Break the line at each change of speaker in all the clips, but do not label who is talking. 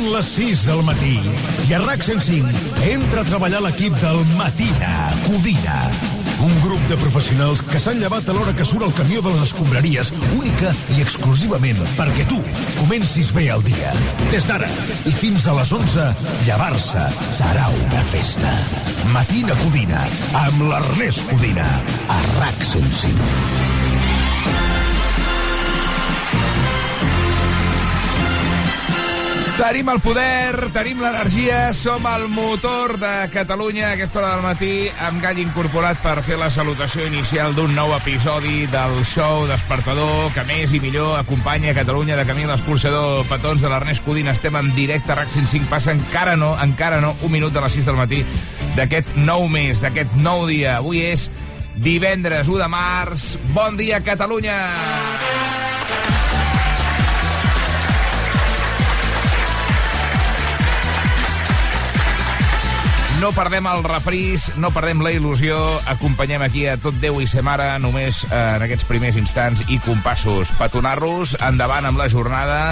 Són les 6 del matí i a RAC 105 entra a treballar l'equip del Matina Codina. Un grup de professionals que s'han llevat a l'hora que surt el camió de les escombraries, única i exclusivament perquè tu comencis bé el dia. Des d'ara i fins a les 11, llevar-se serà una festa. Matina Codina, amb l'Ernest Codina, a RAC 105.
Tenim el poder, tenim l'energia, som el motor de Catalunya a aquesta hora del matí, amb gall incorporat per fer la salutació inicial d'un nou episodi del show Despertador, que més i millor acompanya Catalunya de camí a l'escorxador Petons de l'Ernest Codina. Estem en directe a RAC 105, passa encara no, encara no, un minut de les 6 del matí d'aquest nou mes, d'aquest nou dia. Avui és divendres 1 de març. Bon dia, Catalunya! No perdem el repris, no perdem la il·lusió, acompanyem aquí a tot Déu i ser mare, només eh, en aquests primers instants i compassos. Petonar-los, endavant amb la jornada,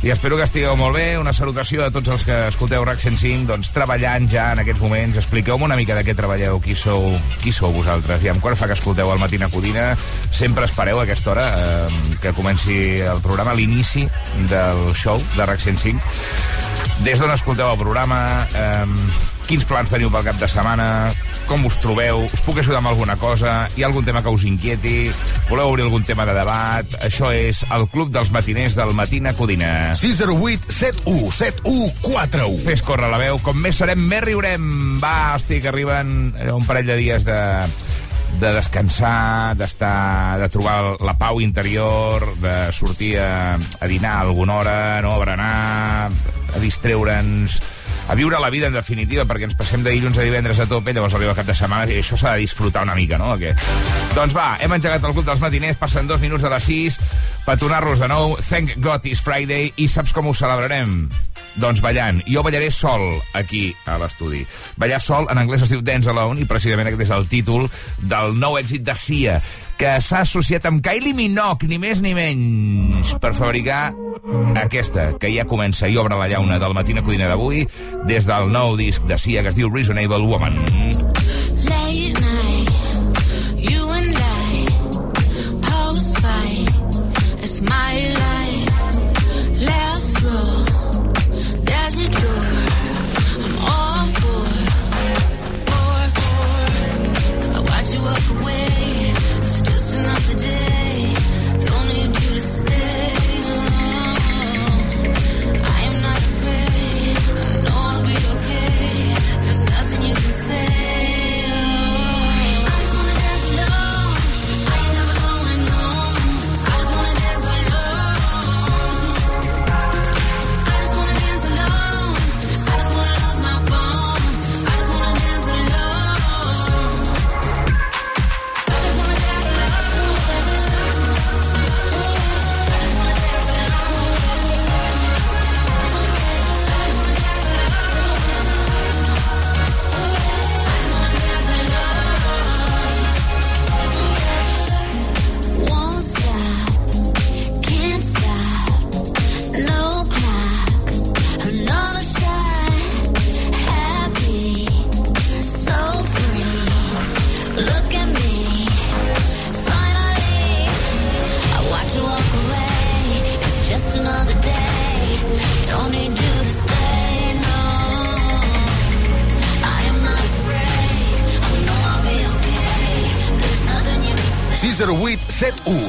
i espero que estigueu molt bé. Una salutació a tots els que escolteu RAC 105, doncs treballant ja en aquests moments. Expliqueu-me una mica de què treballeu, qui sou, qui sou vosaltres. I amb quan fa que escolteu el Matina Codina, sempre espereu a aquesta hora eh, que comenci el programa, l'inici del show de RAC 105. Des d'on escolteu el programa, eh, quins plans teniu pel cap de setmana, com us trobeu, us puc ajudar amb alguna cosa, hi ha algun tema que us inquieti, voleu obrir algun tema de debat, això és el Club dels Matiners del Matina Codina.
608 71 71 41.
Fes córrer la veu, com més serem, més riurem. Va, hosti, que arriben eh, un parell de dies de de descansar, d'estar, de trobar la pau interior, de sortir a, a dinar a alguna hora, no, a berenar, a distreure'ns, a viure la vida, en definitiva, perquè ens passem de dilluns a divendres a tope, llavors arriba el cap de setmana i això s'ha de disfrutar una mica, no? Que... Doncs va, hem engegat el club dels matiners, passen dos minuts de les 6, petonar-los de nou, thank God it's Friday, i saps com ho celebrarem? Doncs ballant. Jo ballaré sol aquí a l'estudi. Ballar sol en anglès es diu Dance Alone i precisament aquest és el títol del nou èxit de Sia que s'ha associat amb Kylie Minogue, ni més ni menys, per fabricar aquesta, que ja comença i obre la llauna del Matina Codina d'avui, des del nou disc de Sia que es diu Reasonable Woman.
Late night,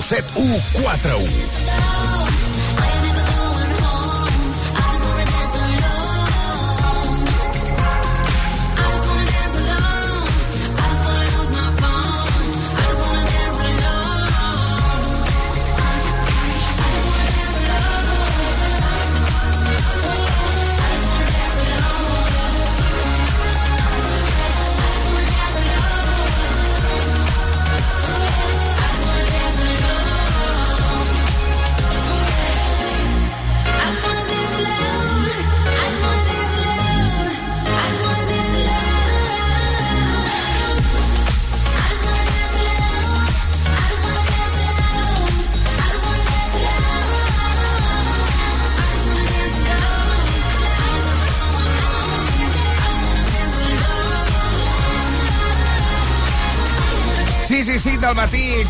71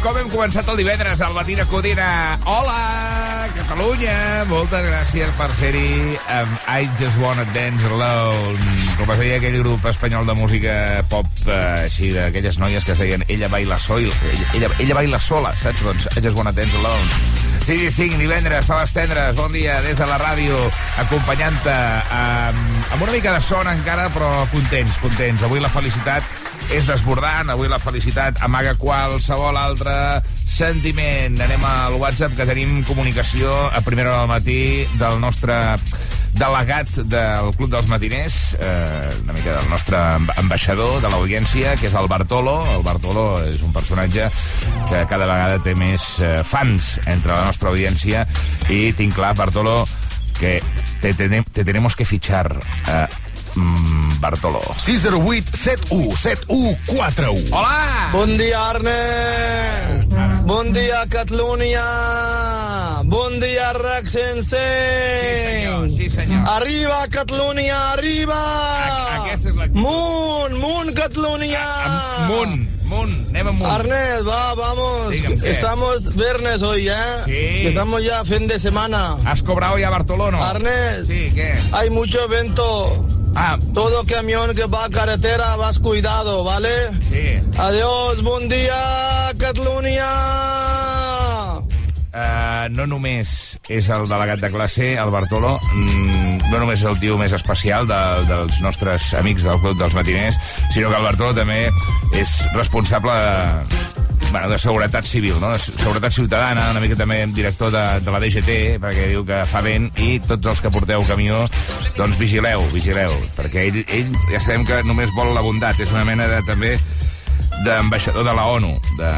com hem començat el divendres al matí de Codina. Hola, Catalunya! Moltes gràcies per ser-hi amb I Just Wanna Dance Alone. Com es deia aquell grup espanyol de música pop, eh, així, d'aquelles noies que es deien Ella baila sol, ella, ella, ella baila sola, saps? Doncs I Just Wanna Dance Alone. 6 i 5, divendres, faves tendres, bon dia des de la ràdio, acompanyant-te amb, amb una mica de son encara, però contents, contents. Avui la felicitat és desbordant, avui la felicitat amaga qualsevol altre sentiment. Anem al WhatsApp, que tenim comunicació a primera hora del matí del nostre delegat del Club dels Matiners, eh, una mica del nostre amb- ambaixador de l'audiència, que és el Bartolo. El Bartolo és un personatge que cada vegada té més eh, fans entre la nostra audiència i tinc clar, Bartolo, que te, te, te tenemos que fichar. Eh, mm, Bartolo.
608 71 71 41.
Hola!
Bon dia, Arne! Bon dia, Catalunya! Bon dia, RAC sense!
Sí, senyor, sí, senyor.
Arriba, Catalunya, arriba!
Aqu- aquesta és l'actitud.
Munt, munt, Catalunya!
Munt, munt, anem amunt.
Arne, va, vamos.
Digue'm.
Estamos viernes hoy, ¿eh?
Sí.
Que Estamos ya fin de semana.
¿Has cobrado ya Bartolo no?
Arne,
Sí, ¿qué?
hay mucho evento.
Ah,
Todo camión que va a carretera, vas cuidado, ¿vale?
sí.
Adiós, bon dia, Catalunya!
Uh, no només és el delegat de classe, el Bartolo, mm, no només és el tio més especial de, dels nostres amics del Club dels Matiners, sinó que el Bartolo també és responsable de, bueno, de seguretat civil, no? de seguretat ciutadana, una mica també director de, de la DGT, perquè diu que fa vent, i tots els que porteu camió, doncs vigileu, vigileu, perquè ell, ell ja sabem que només vol la bondat, és una mena de també d'ambaixador de la ONU, de,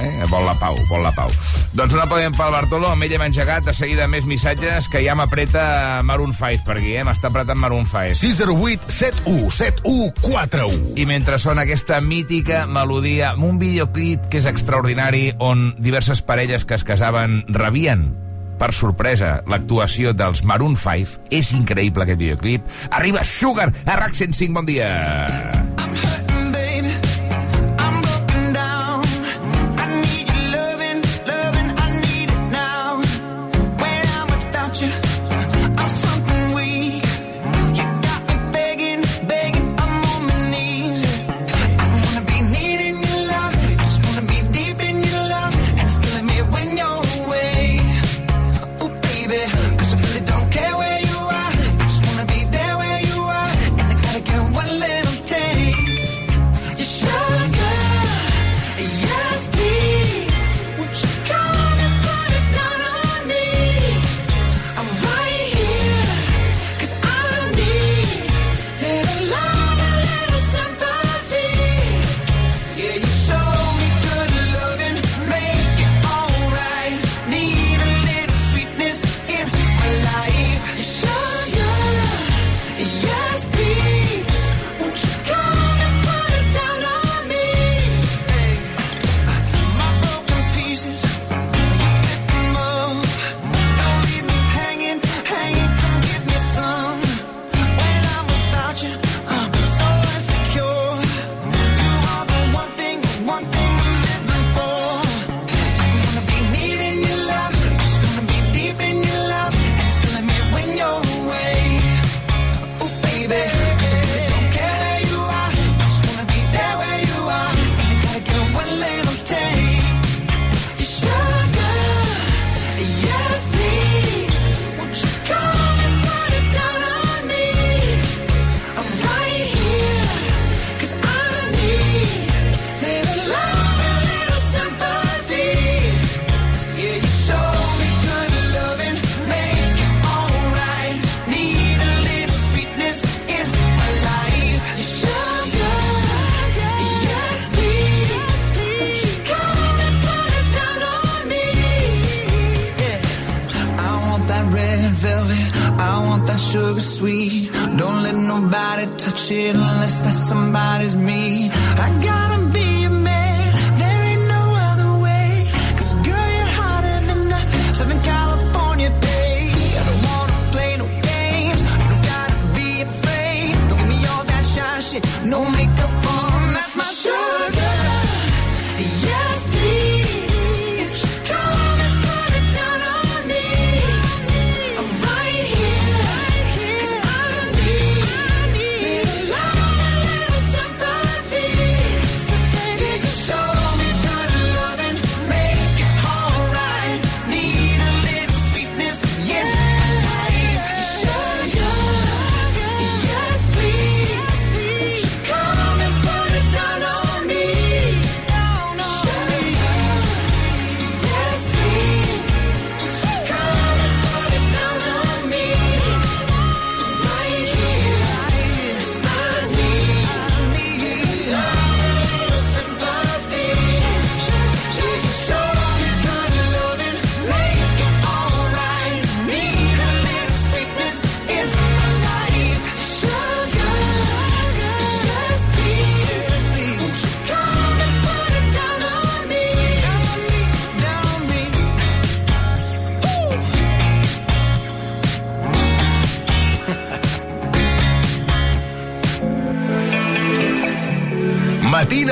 eh? vol la pau, vol la pau. Doncs un aplaudiment pel Bartolo, amb ell hem engegat de seguida més missatges que ja m'apreta Maroon 5 per aquí, eh? m'està apretant Maroon 5.
608 71 71 41.
I mentre sona aquesta mítica melodia amb un videoclip que és extraordinari on diverses parelles que es casaven rebien per sorpresa l'actuació dels Maroon 5 és increïble aquest videoclip arriba Sugar a RAC 105, bon dia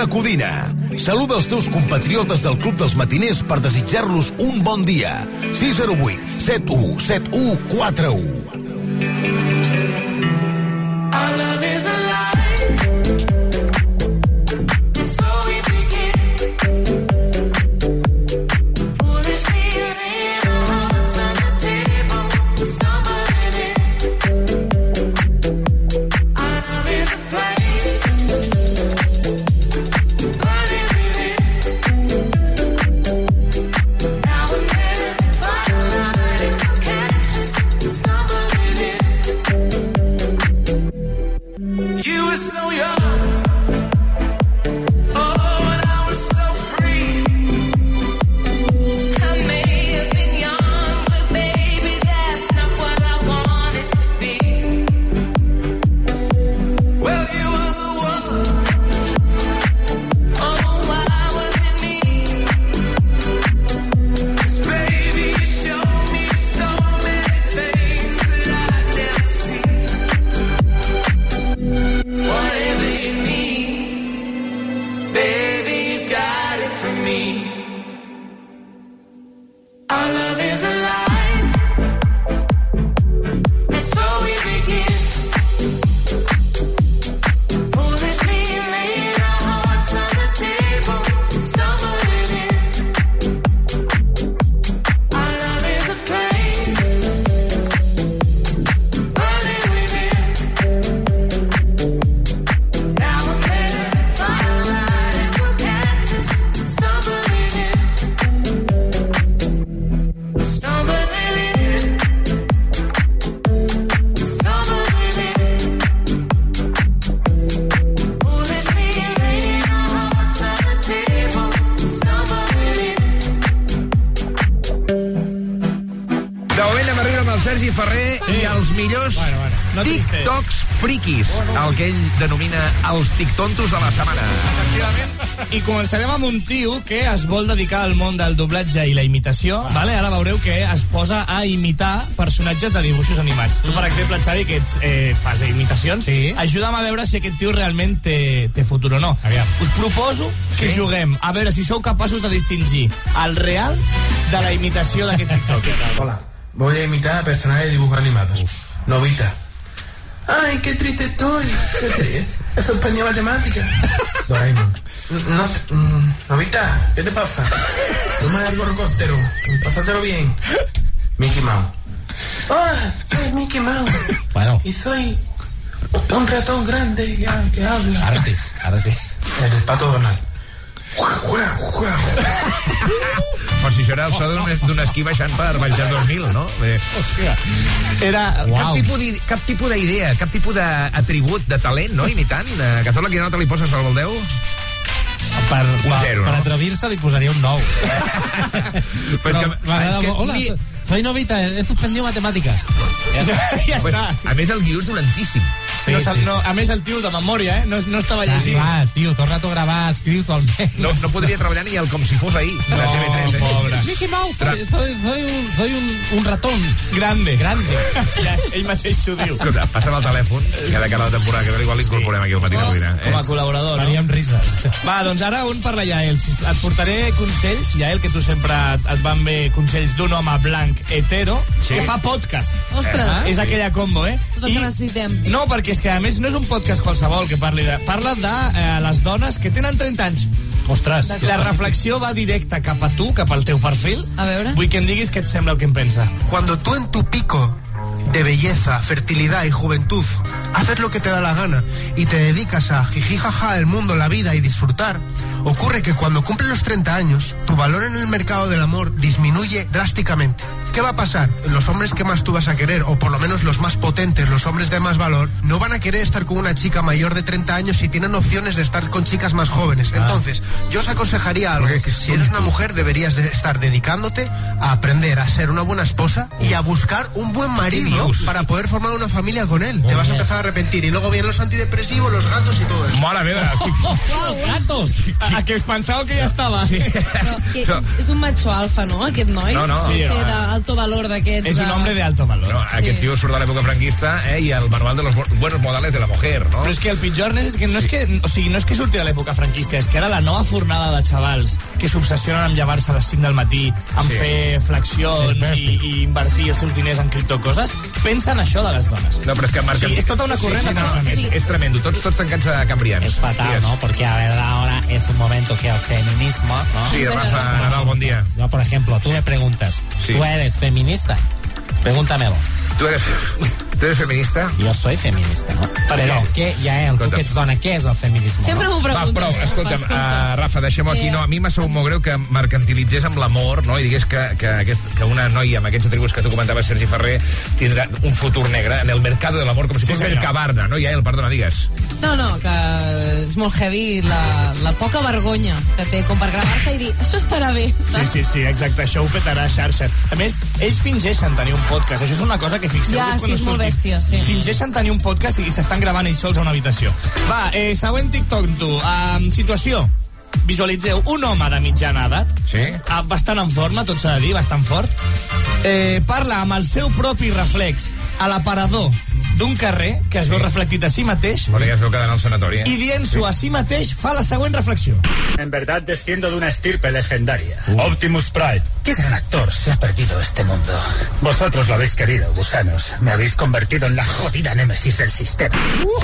Matina Codina. Saluda els teus compatriotes del Club dels Matiners per desitjar-los un bon dia. 608 71
els tictontos de la setmana.
I començarem amb un tio que es vol dedicar al món del doblatge i la imitació. Vale? Ara veureu que es posa a imitar personatges de dibuixos animats. Tu, per exemple, Xavi, que ets, eh, fas imitacions,
Sí.
ajuda'm a veure si aquest tio realment té, té futur o no.
Aviam.
Us proposo que
Sí.
juguem a veure si sou capaços de distingir el real de la imitació d'aquest TikTok.
Hola, voy a imitar a personajes de dibujos animados. Novita. Ay, qué triste estoy. Qué triste. He suspendido matemáticas. Doraemon. No, te- mm, Novita, ¿qué te pasa? Toma el gorgóptero. Pásatelo bien. Mickey Mouse. Hola, soy Mickey Mouse.
Bueno,
Y soy un ratón grande que, que habla.
ara sí, ara sí.
El pato Donald.
Això era el so d'un esquí baixant per Valls del 2000, no? Eh,
Era...
Cap tipus d'i- cap tipus d'idea, cap tipus d'atribut, de talent, no? Imitant. Eh, Cazorla, quina nota li poses al 10?
Per,
Un
per,
zero,
per
no?
atrevir-se li posaria un 9.
Pues
Però
que- és que.
Hola,
li-
soy Novita, he suspendido matemáticas. Ja
ja
Pues,
està.
a més, el guió és dolentíssim.
Sí, no, sap- no, a més, el tio de memòria, eh? No, no estava llegint.
va, tio, torna-t'ho a gravar, escriu-t'ho almenys.
No, no podria treballar ni el com si fos ahir, de TV3. Eh?
pobre.
Mickey Mouse, soy, soy, soy, un, soy un, un ratón.
Grande.
Grande.
Ja, ell mateix s'ho diu.
Escolta, passa'm el telèfon, que de cara a la temporada que ve igual l'incorporem aquí al matí de cuina.
Com a col·laborador, no?
Faríem rises.
Va, doncs ara un per la Yael. Et portaré consells, Yael, que tu sempre et van bé consells d'un home blanc hetero
Sí.
que fa podcast.
Ostres.
Eh? És aquella combo, eh?
Tot el que necessitem.
No, perquè és que a més no és un podcast qualsevol que parli de... Parla de eh, les dones que tenen 30 anys.
Ostres.
La reflexió va directa cap a tu, cap al teu perfil.
A veure.
Vull que em diguis què et sembla el que em pensa.
Cuando tú en tu pico de belleza, fertilidad y juventud haces lo que te da la gana y te dedicas a jijijaja el mundo, la vida y disfrutar, ocurre que cuando cumples los 30 años, tu valor en el mercado del amor disminuye drásticamente. ¿Qué va a pasar? Los hombres que más tú vas a querer, o por lo menos los más potentes, los hombres de más valor, no van a querer estar con una chica mayor de 30 años si tienen opciones de estar con chicas más jóvenes. Entonces, yo os aconsejaría algo. Si eres una mujer, deberías de estar dedicándote a aprender a ser una buena esposa y a buscar un buen marido para poder formar una familia con él. Te vas a empezar a arrepentir. Y luego vienen los antidepresivos, los gatos y todo eso.
Mare meva!
Los gatos!
A, a que es pensava que ja estava. Sí.
Però que és, és un macho alfa, no, aquest noi?
No, no.
Sí,
Sí,
sí, de,
d'alto valor d'aquests.
És un hombre de alto valor.
No, aquest tio surt de l'època franquista eh, i el manual de los bu- buenos modales de la mujer, no?
Però és que el pitjor és que no és que, o sigui, no és que surti de l'època franquista, és que ara la nova fornada de xavals que s'obsessionen amb llevar-se a les 5 del matí, amb
Sí.
sí. fer flexions i, i invertir els seus diners en criptocoses, pensen això de les dones.
No, però és que marca...
Sí, és tota una corrent de
no,
pensament.
és, és tremendo, tots, tots tancats a cambrians.
Es fatal, ¿no? Porque a ver, ahora es un momento que el feminismo, ¿no?
Sí, Rafa Nadal, bon dia.
Yo, por ejemplo, tú me preguntas,
Sí.
¿tú eres feminista? Pregúntamelo.
Tu eres, tu eres feminista?
Jo soy feminista, no? Però què, Jael, tu
Escolta.
que ets dona, què és el feminisme?
Sempre
no?
m'ho
Va,
preguntes.
prou, escolta'm,
Escolta.
uh, Rafa, deixem-ho aquí.
Eh.
No, a mi m'ha sabut molt greu que mercantilitzés amb l'amor, no? I digués que, que, aquest, que una noia amb aquests atributs que tu comentaves, Sergi Ferrer, tindrà un futur negre en el mercado de l'amor, com si
Sí,
fos
senyor.
Mercabarna, no? Ja, el perdona, digues.
No, no, que és molt heavy la, la poca vergonya que té com per gravar-se i dir això estarà bé.
Sí, sí, sí, exacte, això ho petarà a xarxes. A més, ells fingeixen tenir un podcast, això és una cosa que fixeu
Ja, sí, és molt bèstia, sí.
Fingeixen tenir un podcast i s'estan gravant ells sols a una habitació. Va, eh, següent TikTok, tu. Um, situació. Visualitzeu un home de mitjana edat,
Sí?
ah, bastant en forma, tot s'ha de dir, bastant fort, eh, parla amb el seu propi reflex a l'aparador d'un carrer que es veu reflectit a si mateix
Bueno, ja es veu quedant al sanatori, eh?
i dient-s'ho a si mateix fa la següent reflexió.
En verdad desciendo de una estirpe legendaria. Optimus Pride. Qué gran actor se ha perdido este mundo. Vosotros lo habéis querido, gusanos. Me habéis convertido en la jodida némesis del sistema.
Uh,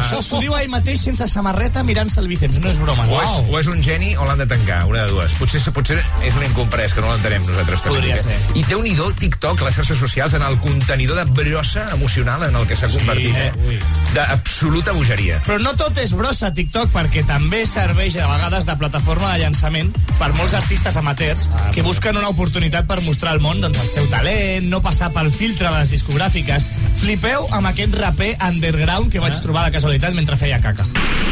Això s'ho diu a ell mateix sense samarreta mirant-se el bíceps, no és broma.
O és, o és un geni o l'han de tancar, una de dues. Potser, potser és un incomprès, que no l'entenem nosaltres. també.
Podria ser.
I té un idol TikTok, les xarxes socials, en el contenidor de brossa emocional en el que s'ha convertit, eh?
ui.
D'absoluta bogeria.
Però no tot és brossa TikTok, perquè també serveix a vegades de plataforma de llançament per molts artistes amateurs que busquen una oportunitat per mostrar al món doncs, el seu talent, no passar pel filtre de les discogràfiques. Flipeu amb aquest raper underground que vaig trobar de casualitat mentre feia caca.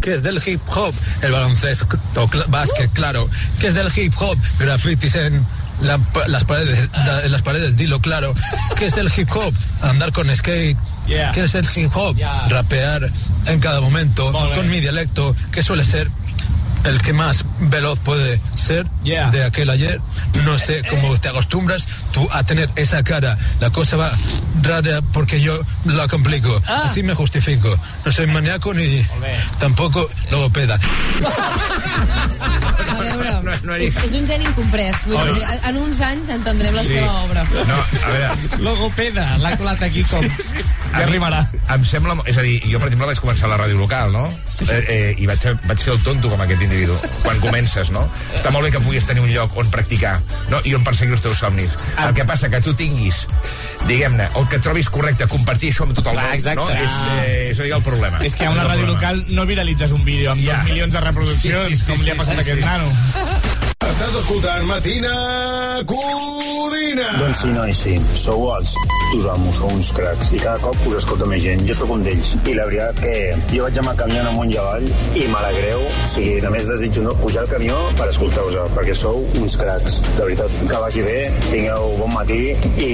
que es del hip hop, el baloncesto, cl- básquet, claro, que es del hip hop, grafitis en la- las paredes, da- en las paredes, dilo claro, que es el hip hop, andar con skate,
Yeah.
que es el hip hop,
Yeah.
rapear en cada momento, con mi dialecto, que suele ser el que más veloz puede ser
Yeah.
de aquel ayer. No sé cómo te acostumbras tú a tener esa cara. La cosa va rara porque yo la complico.
Ah.
Así me justifico. No soy maníaco ni
bé.
tampoco logopeda.
A veure,
No, no he
és, és un geni incomprès. Vull
Oi.
dir, en uns anys entendrem la seva obra.
No, a veure,
Logopeda, l'ha colat aquí com...
A
Ja
mi
rimarà.
Em sembla... És a dir, jo, per exemple, vaig començar a la ràdio local, no? Sí. Eh, eh, I vaig, vaig fer el tonto com aquest individu, quan comences, no? Està molt bé que puguis tenir un lloc on practicar no? i on perseguir els teus somnis. El que passa que tu tinguis, diguem-ne, el que trobis correcte, compartir això amb tot el
Clar,
món,
exacte.
no? És, eh, és el problema.
És que a una ràdio local no viralitzes un vídeo amb
Ja.
dos milions de reproduccions,
Sí, sí, sí,
com li ha passat
sí,
a aquest
sí.
nano.
Estàs escoltant Matina Codina.
Doncs sí, noi, sí. Sou els tus amos, sou uns cracs. I cada cop us escolta més gent. Jo sóc un d'ells. I la veritat que jo vaig anar canviant amunt i avall i m'alegreu. O sigui, només desitjo no pujar al camió per escoltar-vos, perquè sou uns cracs. De veritat, que vagi bé, tingueu bon matí i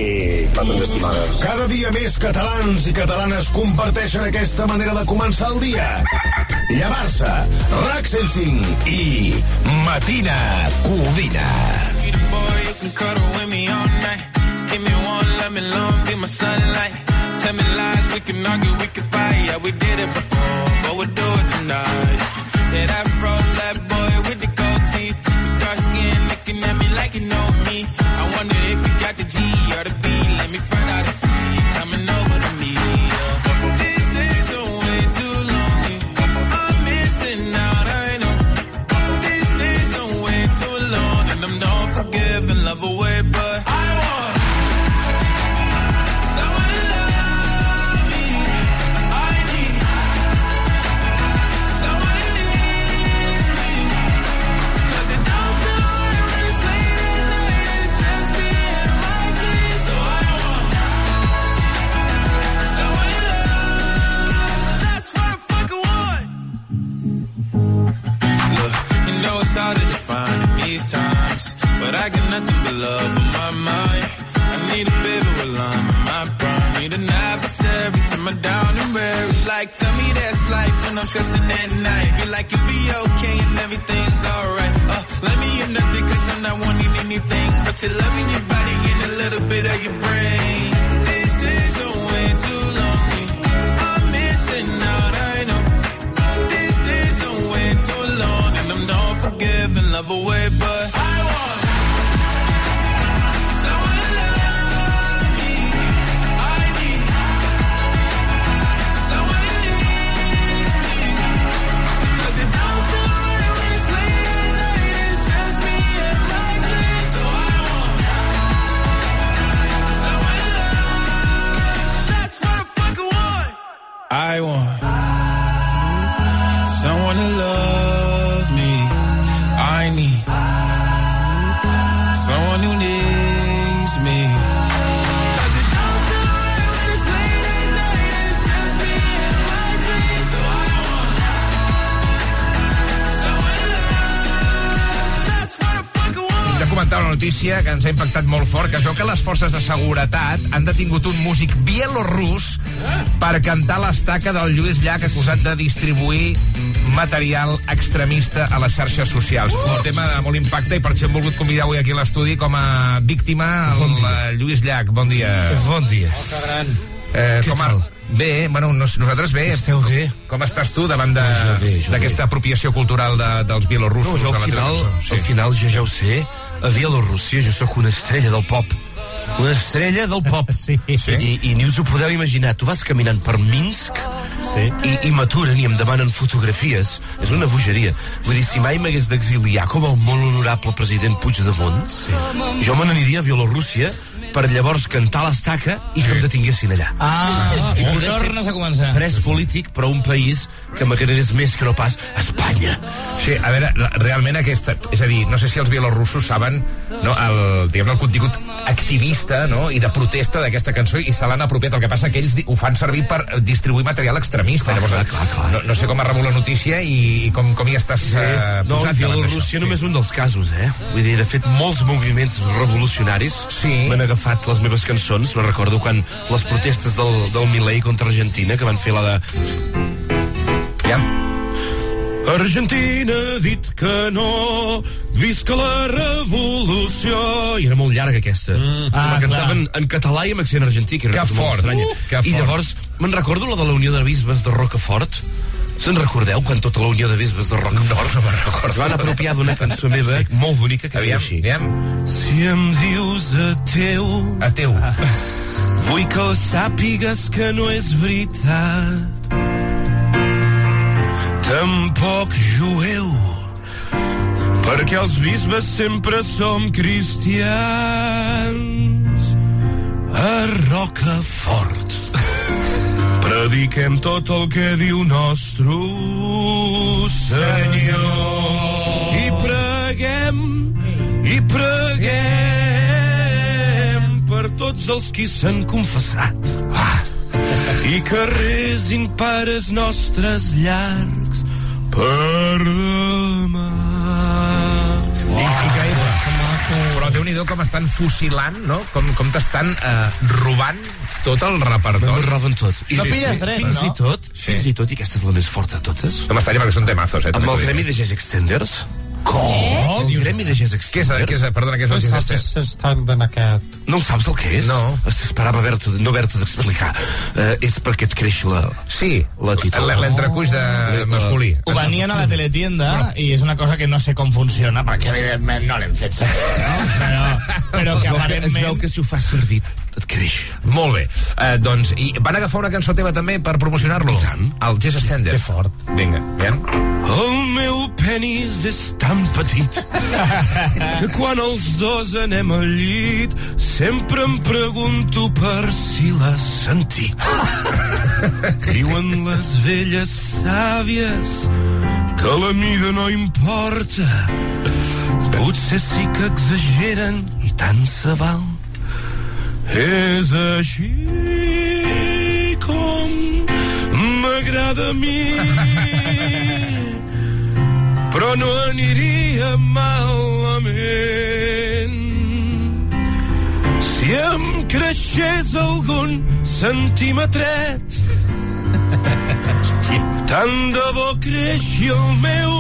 petons estimades.
Cada dia més catalans i catalanes comparteixen aquesta manera de començar el dia. Llevar-se, RAC 105 i Matina
Cubina. Tell me lies, we can argue, we can fight. Yeah, we did it before, but we'll do it tonight. Yeah, that fro, that boy. I'm stressing at night. Feel like you'll be okay and everything's alright.
I want
notícia que ens ha impactat molt fort, que es veu que les forces de seguretat han detingut un músic bielorrus per cantar l'estaca del Lluís Llach acusat de distribuir material extremista a les xarxes socials. Un tema de molt impacte i per això hem volgut convidar avui aquí a l'estudi com a víctima el eh, Lluís Llach. Bon dia.
Bon dia.
Eh,
Què
com a...
tal?
Bé, bueno, nos, nosaltres bé.
Esteu bé?
Com estàs tu davant d'aquesta apropiació cultural de, dels bielorussos?
No, jo al final,
cançó?
al final jo ja ho sé, a Bielorússia jo sóc una estrella del pop. Una estrella del pop.
Sí.
sí. I, I ni us ho podeu imaginar. Tu vas caminant per Minsk
Sí.
i, i m'aturen i em demanen fotografies. És una bogeria. Vull dir, si mai m'hagués d'exiliar com el molt honorable president Puigdemont, sí. jo me n'aniria a Bielorússia per llavors cantar l'estaca i que em detinguessin allà.
Ah,
I ser
tornes a començar.
pres polític, però un país que m'agradés més que no pas Espanya.
Sí, a veure, la- realment aquesta... És a dir, no sé si els bielorussos saben no, el, diguem el contingut activista no, i de protesta d'aquesta cançó i se l'han apropiat. El que passa que ells ho fan servir per distribuir material extremista.
Clar,
Llavors,
clar, clar, clar.
No, no sé com ha rebut la notícia i, i com, com hi estàs sí. eh,
no,
posat. davant
Bielorússia
d'això.
només un dels casos, eh? Vull dir, de fet, molts moviments revolucionaris
Sí.
m'han agafat les meves cançons. Me recordo quan les protestes del, del Milei contra Argentina, que van fer la de...
Ja.
Argentina ha dit que no, visca la revolució... I era molt llarga aquesta. Mm.
Ah,
la cantaven en català i amb accent argentí, que era
Que fort,
estranya.
uh, que
I llavors, me'n recordo la de la Unió de Bisbes de Rocafort? Se'n recordeu quan tota la Unió de Bisbes de Rocafort
No, no
es van apropiar d'una cançó meva sí. molt bonica que
Aviam,
així.
aviam.
Si em dius a teu,
A teu.
vull que sàpigues que no és veritat. Tampoc jueu, perquè els bisbes sempre som cristians. A Rocafort prediquem tot el que diu nostre Senyor. I preguem, i preguem per tots els qui s'han confessat. Ah. I que resin pares nostres llargs per demà.
I, i però déu nhi com estan fusilant, no? Com, com t'estan eh, robant tot el
Me'n
repertori.
roben tot.
No
de-
pilles drets,
fins
no?
I tot, fins i tot, i aquesta és la més forta de totes,
No m'estranya perquè són temazos, eh?
amb el Gremi de Jazz Extenders. Com? El Gremi de Jazz
Què és, què és, perdona, què és el que és este?
s'estan aquest.
No saps el que és?
No.
Esperava haver-te, no haver-te d'explicar. Uh, és perquè et creix la,
Sí, l'entrecuix de masculí.
Ho venien a la teletienda i és una cosa que no sé com funciona, perquè evidentment no l'hem fet servir, no? Però, però que
que, es veu
aparentment...
que si ho fas servir et creix.
Molt bé. Uh, doncs, i van agafar una cançó teva també per promocionar-lo? El Jazz Extender.
Que fort.
Vinga, aviam.
El meu penis és tan petit que quan els dos anem al llit sempre em pregunto per si l'has sentit. Diuen les velles sàvies que la mida no importa. Potser sí que exageren i tant se val. És així com m'agrada a mi però no aniria malament si em creixés algun centímetret tant de bo creixi el meu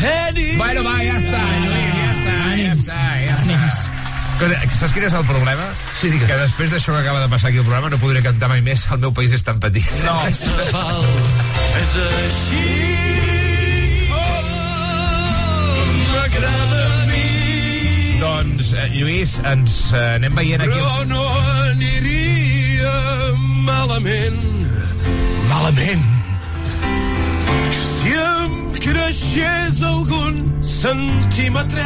penis
Bueno, va, ja està, Lluís, ja està. Ja està. Escolta, saps quin és el problema?
Sí, digues.
Que després d'això que acaba de passar aquí al programa no podré cantar mai més El meu país és tan petit.
No.
És així. Oh, m'agrada a mi.
Doncs, eh, Lluís, ens eh, anem veient aquí...
Però no aniria malament.
Malament.
Si em creixés algun centímetre,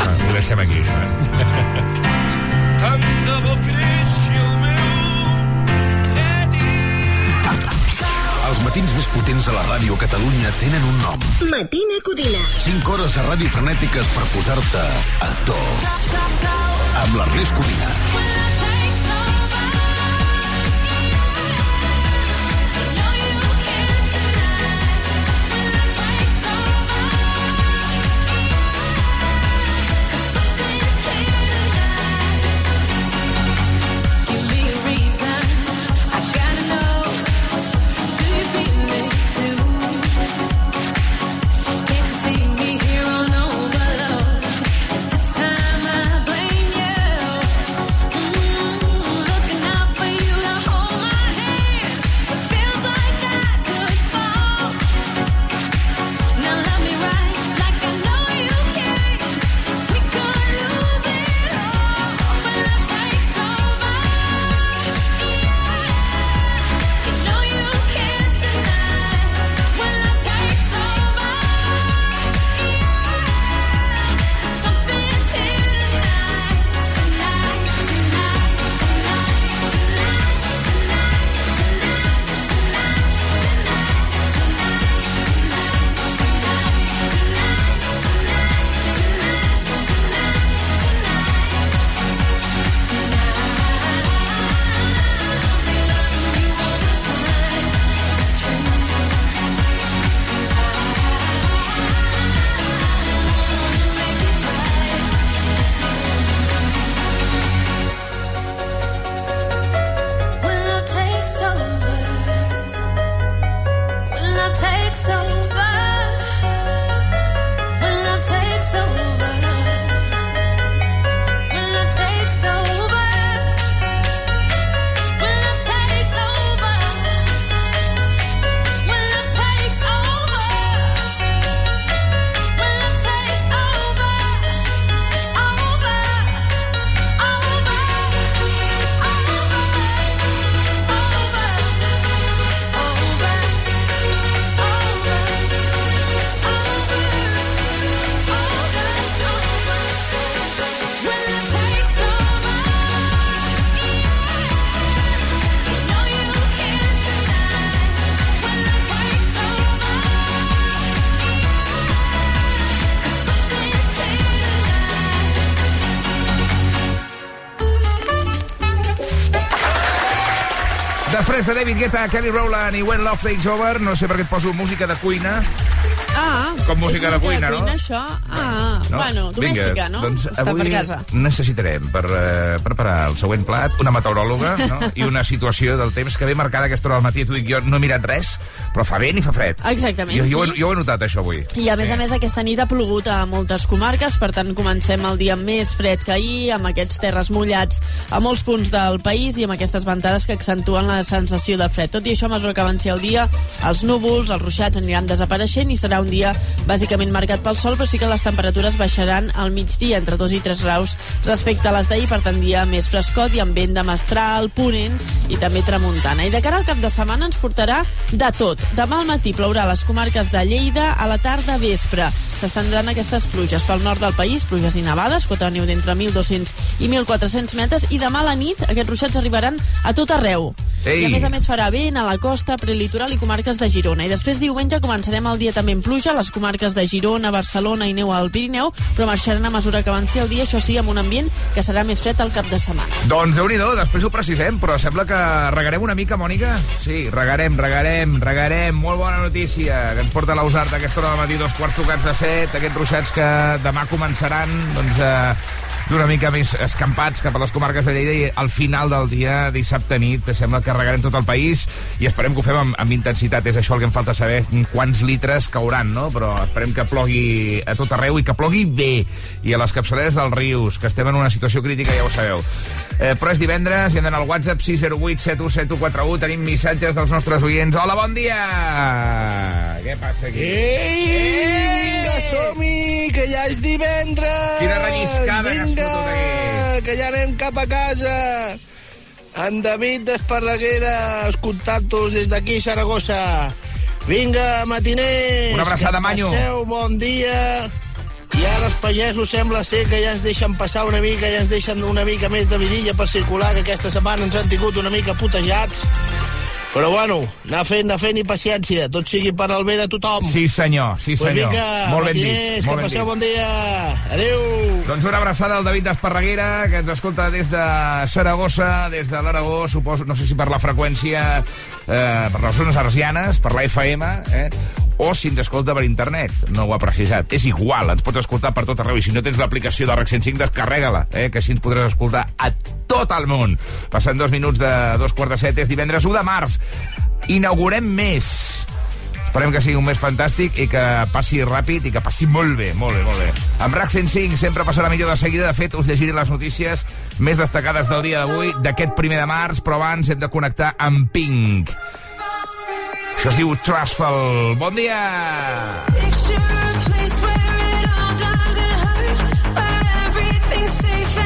Va, ho deixem aquí, això. Eh?
tant de bo creixi el meu
Els matins més potents de la ràdio Catalunya tenen un nom.
Matina Codina.
5 hores de ràdio frenètiques per posar-te a to. Amb l'Ernest Codina.
Després de David Guetta, Kelly Rowland i When Love Takes Over, no sé per què et poso música de cuina.
Ah,
Com música de cuina, no?
cuina, això? Ah,
No?
bueno, domèstica, no?
Doncs
Està
avui
per casa.
necessitarem per eh, preparar el següent plat una meteoròloga no? i una situació del temps que ve marcada aquesta hora del matí. T'ho dic, jo no he mirat res, però fa vent i fa fred.
Exactament,
Jo, jo,
sí.
he- jo ho he notat, això, avui.
I a més a més aquesta nit ha plogut a moltes comarques, per tant comencem el dia més fred que ahir, amb aquests terres mullats a molts punts del país i amb aquestes ventades que accentuen la sensació de fred. Tot i això, a mesura que avanci el dia, els núvols, els ruixats aniran desapareixent i serà un dia bàsicament marcat pel sol, però sí que les temperatures baixaran al migdia entre 2 i 3 graus respecte a les d'ahir, per tant dia més frescot i amb vent de mestral, ponent i també tramuntana. I de cara al cap de setmana ens portarà de tot. Demà al matí plourà a les comarques de Lleida, a la tarda vespre. S'estendran aquestes pluges pel nord del país, pluges i nevades, cota de neu d'entre 1.200 i 1.400 metres, i demà a la nit aquests ruixats arribaran a tot arreu.
Ei!
I a més a més farà vent a la costa, prelitoral i comarques de Girona. I després diumenge començarem el dia també en pluja a les comarques de Girona, Barcelona i neu al Pirineu, però marxaran a mesura que avanci el dia, això sí, amb un ambient que serà més fred al cap de setmana.
Doncs déu nhi després ho precisem, però sembla que regarem una mica, Mònica. Sí, regarem, regarem, regarem. Molt bona notícia, que ens porta l'Ausart aquesta hora del matí, dos quarts tocats de set, aquests ruixats que demà començaran, doncs, eh, d'una mica més escampats cap a les comarques de Lleida i al final del dia, dissabte nit, sembla que regarem tot el país i esperem que ho fem amb, amb intensitat. És això el que em falta saber, quants litres cauran, no? Però esperem que plogui a tot arreu i que plogui bé. I a les capçaleres dels rius, que estem en una situació crítica, ja ho sabeu. Eh, però és divendres i hem d'anar al WhatsApp 608 717141. Tenim missatges dels nostres oients. Hola, bon dia! Què passa aquí?
Ei, vinga, som-hi, que ja és divendres!
Quina relliscada que has
vinga,
fotut aquí.
que ja anem cap a casa! En David d'Esparreguera, escoltant-vos des d'aquí, Saragossa. Vinga, matiners!
Una abraçada,
que
Manyo.
Passeu bon dia. I ara els pagesos sembla ser que ja ens deixen passar una mica, ja ens deixen una mica més de vidilla per circular, que aquesta setmana ens han tingut una mica putejats. Però bueno, anar fent, anar fent i paciència. Tot sigui per al bé de tothom.
Sí, senyor, sí,
Pues
senyor.
vinga,
molt ben
matiners,
dit,
que
molt ben
passeu
dit.
bon dia. Adéu.
Doncs una abraçada al David d'Esparreguera, que ens escolta des de Saragossa, des de l'Aragó, suposo, no sé si per la freqüència, eh, per les zones arsianes, per la FM, eh, o si ens escolta per internet. No ho ha precisat. És igual, ens pots escoltar per tot arreu. I si no tens l'aplicació de RAC 105, descarrega-la, eh, que així ens podràs escoltar a tot el món. Passant dos minuts de dos quarts de set, és divendres 1 de març. Inaugurem més. Esperem que sigui un mes fantàstic i que passi ràpid i que passi molt bé, molt bé, molt bé. Amb RAC 105 sempre passarà millor de seguida. De fet, us llegiré les notícies més destacades del dia d'avui, d'aquest primer de març, però abans hem de connectar amb Pink. Això es diu Trustful. Bon dia!
Picture a place where it all doesn't hurt, where everything's safe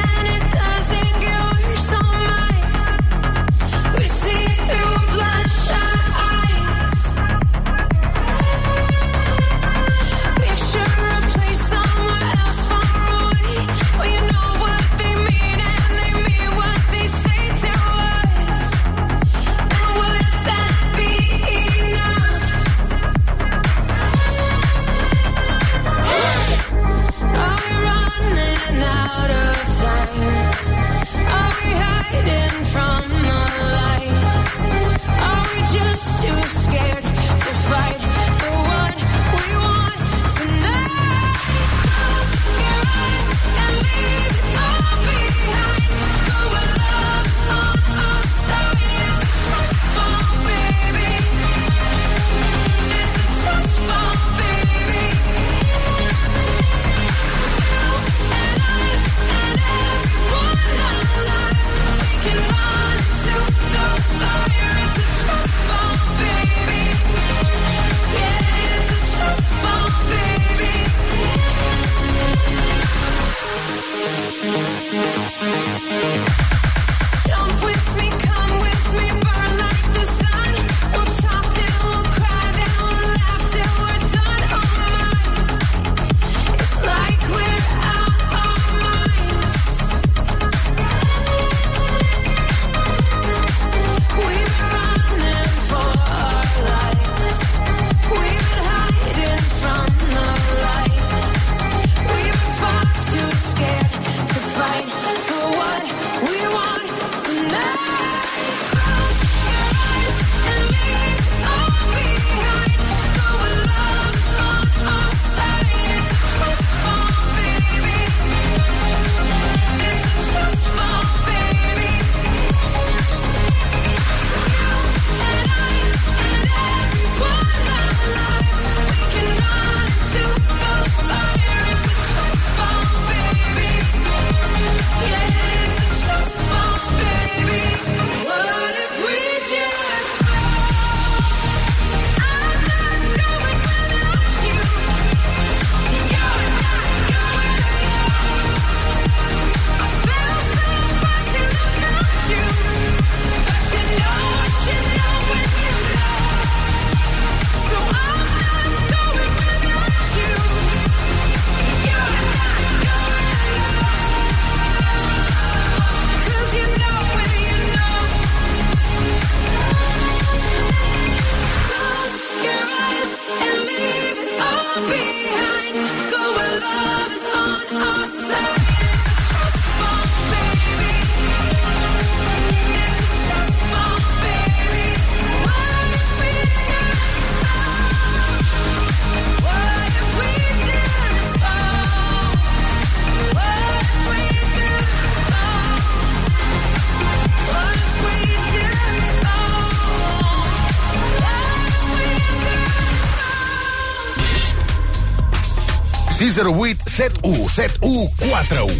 608 71 71 41.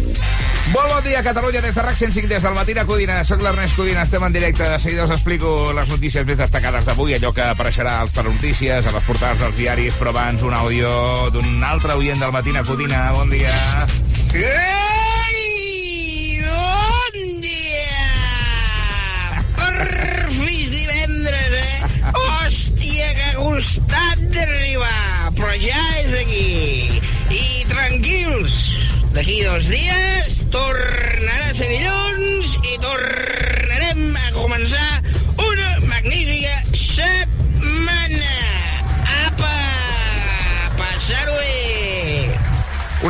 Molt bon dia, Catalunya, des de RAC 105, des del matí a Codina. Soc l'Ernest Codina, estem en directe. De seguida us explico les notícies més destacades d'avui, allò que apareixerà als telenotícies, a les portades dels diaris, però abans un àudio d'un altre oient del matí a Codina. Bon dia.
Ei, que ha costat d'arribar, però ja és aquí. I tranquils, d'aquí dos dies tornarà a ser dilluns i tornarem a començar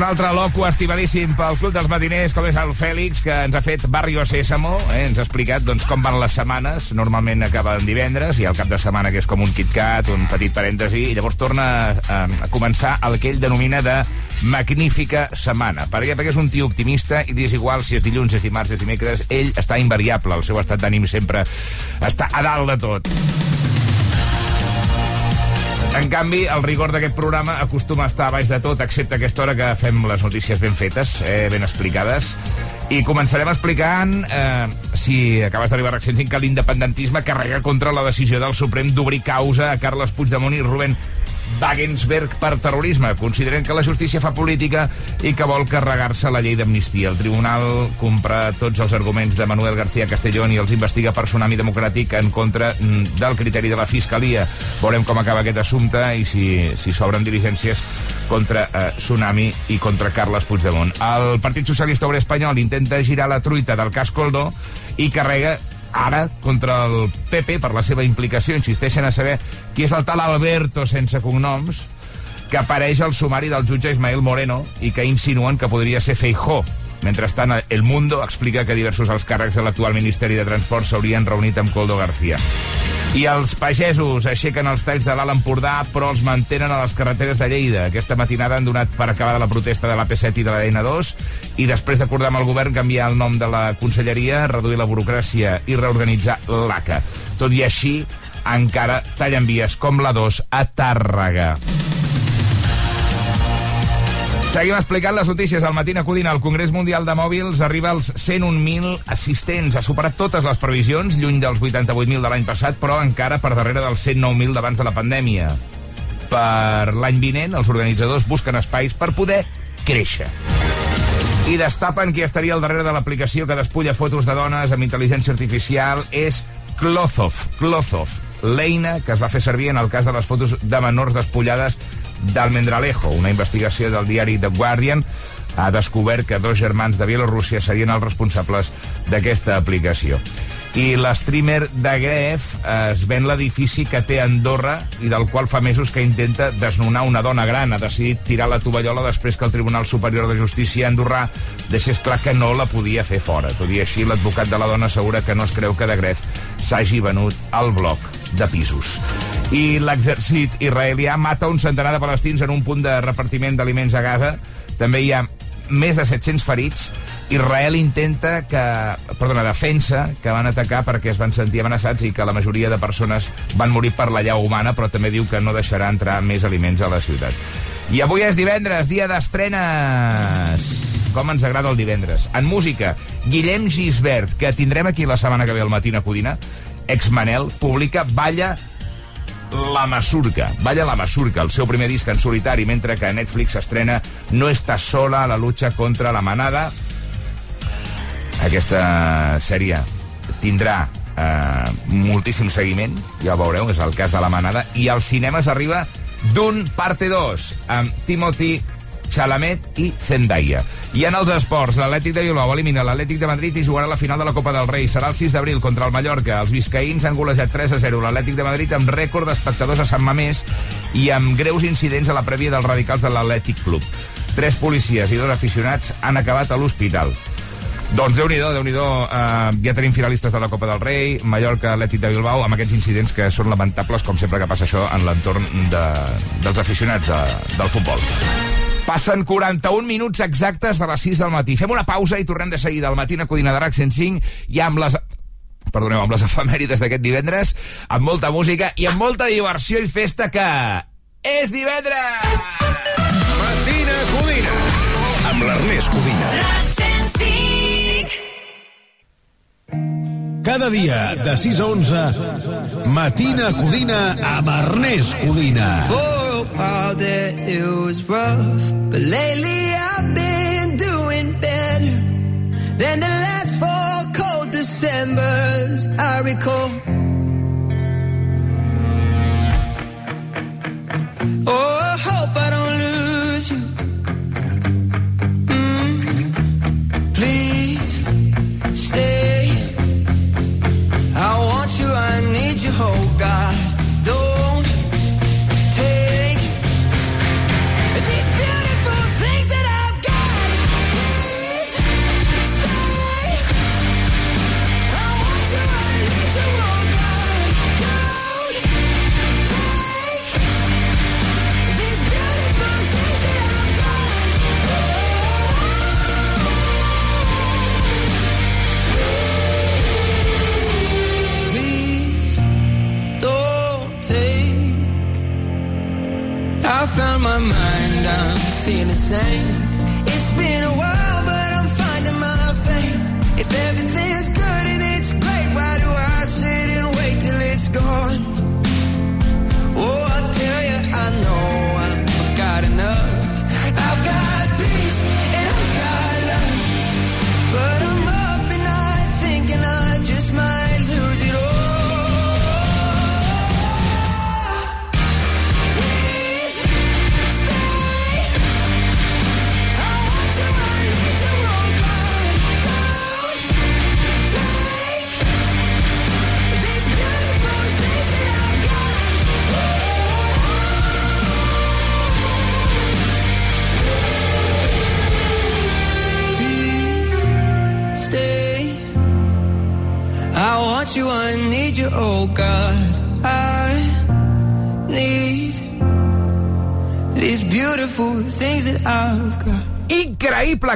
Un altre loco estimadíssim pel Club dels Matiners, com és el Fèlix, que ens ha fet Barrio Sésamo, eh? ens ha explicat doncs, com van les setmanes. Normalment acaben divendres, i el cap de setmana que és com un KitKat, un petit parèntesi, i llavors torna a, a començar el que ell denomina de magnífica setmana. Per què? Perquè és un tio optimista i és igual si és dilluns, és dimarts, és dimecres, ell està invariable, el seu estat d'ànim sempre està a dalt de tot. En canvi, el rigor d'aquest programa acostuma a estar a baix de tot, excepte aquesta hora que fem les notícies ben fetes, eh, ben explicades. I començarem explicant, eh, si acabes d'arribar 105, que l'independentisme carrega contra la decisió del Suprem d'obrir causa a Carles Puigdemont i Rubén Wagensberg per terrorisme. Consideren que la justícia fa política i que vol carregar-se la llei d'amnistia. El tribunal compra tots els arguments de Manuel García Castellón i els investiga per tsunami democràtic en contra mm, del criteri de la Fiscalia. Veurem com acaba aquest assumpte i si si s'obren diligències contra eh, Tsunami i contra Carles Puigdemont. El Partit Socialista Obrer Espanyol intenta girar la truita del cas Coldo i carrega ara contra el PP per la seva implicació. Insisteixen a saber qui és el tal Alberto sense cognoms que apareix al sumari del jutge Ismael Moreno i que insinuen que podria ser Feijó. Mentrestant, El Mundo explica que diversos alts càrrecs de l'actual Ministeri de Transport s'haurien reunit amb Coldo García. I els pagesos aixequen els talls de l'Alt Empordà, però els mantenen a les carreteres de Lleida. Aquesta matinada han donat per acabada la protesta de l'AP7 i de la N2 i després d'acordar amb el govern canviar el nom de la conselleria, reduir la burocràcia i reorganitzar l'ACA. Tot i així, encara tallen vies com la 2 a Tàrrega. Seguim explicant les notícies al matí a Codina. El Congrés Mundial de Mòbils arriba als 101.000 assistents. Ha superat totes les previsions, lluny dels 88.000 de l'any passat, però encara per darrere dels 109.000 d'abans de la pandèmia. Per l'any vinent, els organitzadors busquen espais per poder créixer. I destapen qui estaria al darrere de l'aplicació que despulla fotos de dones amb intel·ligència artificial és Clothof, Clothof, l'eina que es va fer servir en el cas de les fotos de menors despullades d'Almendralejo. Una investigació del diari The Guardian ha descobert que dos germans de Bielorússia serien els responsables d'aquesta aplicació. I l'streamer de Gref es ven l'edifici que té Andorra i del qual fa mesos que intenta desnonar una dona gran. Ha decidit tirar la tovallola després que el Tribunal Superior de Justícia andorrà deixés clar que no la podia fer fora. Tot i així, l'advocat de la dona assegura que no es creu que de Gref s'hagi venut al bloc de pisos. I l'exèrcit israelià mata un centenar de palestins en un punt de repartiment d'aliments a Gaza. També hi ha més de 700 ferits. Israel intenta que... Perdona, defensa que van atacar perquè es van sentir amenaçats i que la majoria de persones van morir per la llau humana, però també diu que no deixarà entrar més aliments a la ciutat. I avui és divendres, dia d'estrenes. Com ens agrada el divendres. En música, Guillem Gisbert, que tindrem aquí la setmana que ve al matí a Codina, ex-Manel, publica Balla la Masurca. Balla la Masurca, el seu primer disc en solitari, mentre que Netflix estrena No estàs sola a la lucha contra la manada. Aquesta sèrie tindrà eh, moltíssim seguiment, ja ho veureu, és el cas de la manada, i als cinemes arriba d'un parte 2, amb Timothy Chalamet i Zendaya. I en els esports, l'Atlètic de Bilbao elimina l'Atlètic de Madrid i jugarà la final de la Copa del Rei. Serà el 6 d'abril contra el Mallorca. Els vizcaïns han golejat 3 a 0 l'Atlètic de Madrid amb rècord d'espectadors a Sant Mamés i amb greus incidents a la prèvia dels radicals de l'Atlètic Club. Tres policies i dos aficionats han acabat a l'hospital. Doncs déu-n'hi-do, déu nhi déu uh, ja tenim finalistes de la Copa del Rei, Mallorca, Atlètic de Bilbao, amb aquests incidents que són lamentables, com sempre que passa això en l'entorn de, dels aficionats de, del futbol. Passen 41 minuts exactes de les 6 del matí. Fem una pausa i tornem de seguida al matí a Codina de RAC 105 i amb les perdoneu, amb les efemèrides d'aquest divendres, amb molta música i amb molta diversió i festa que és divendres!
Matina Codina. amb l'Ernest Codina. Cada dia, de 6 a 11, Matina Codina amb Ernest Codina.
For a while it was rough, but lately I've been doing better than the last four cold Decembers I recall. Oh,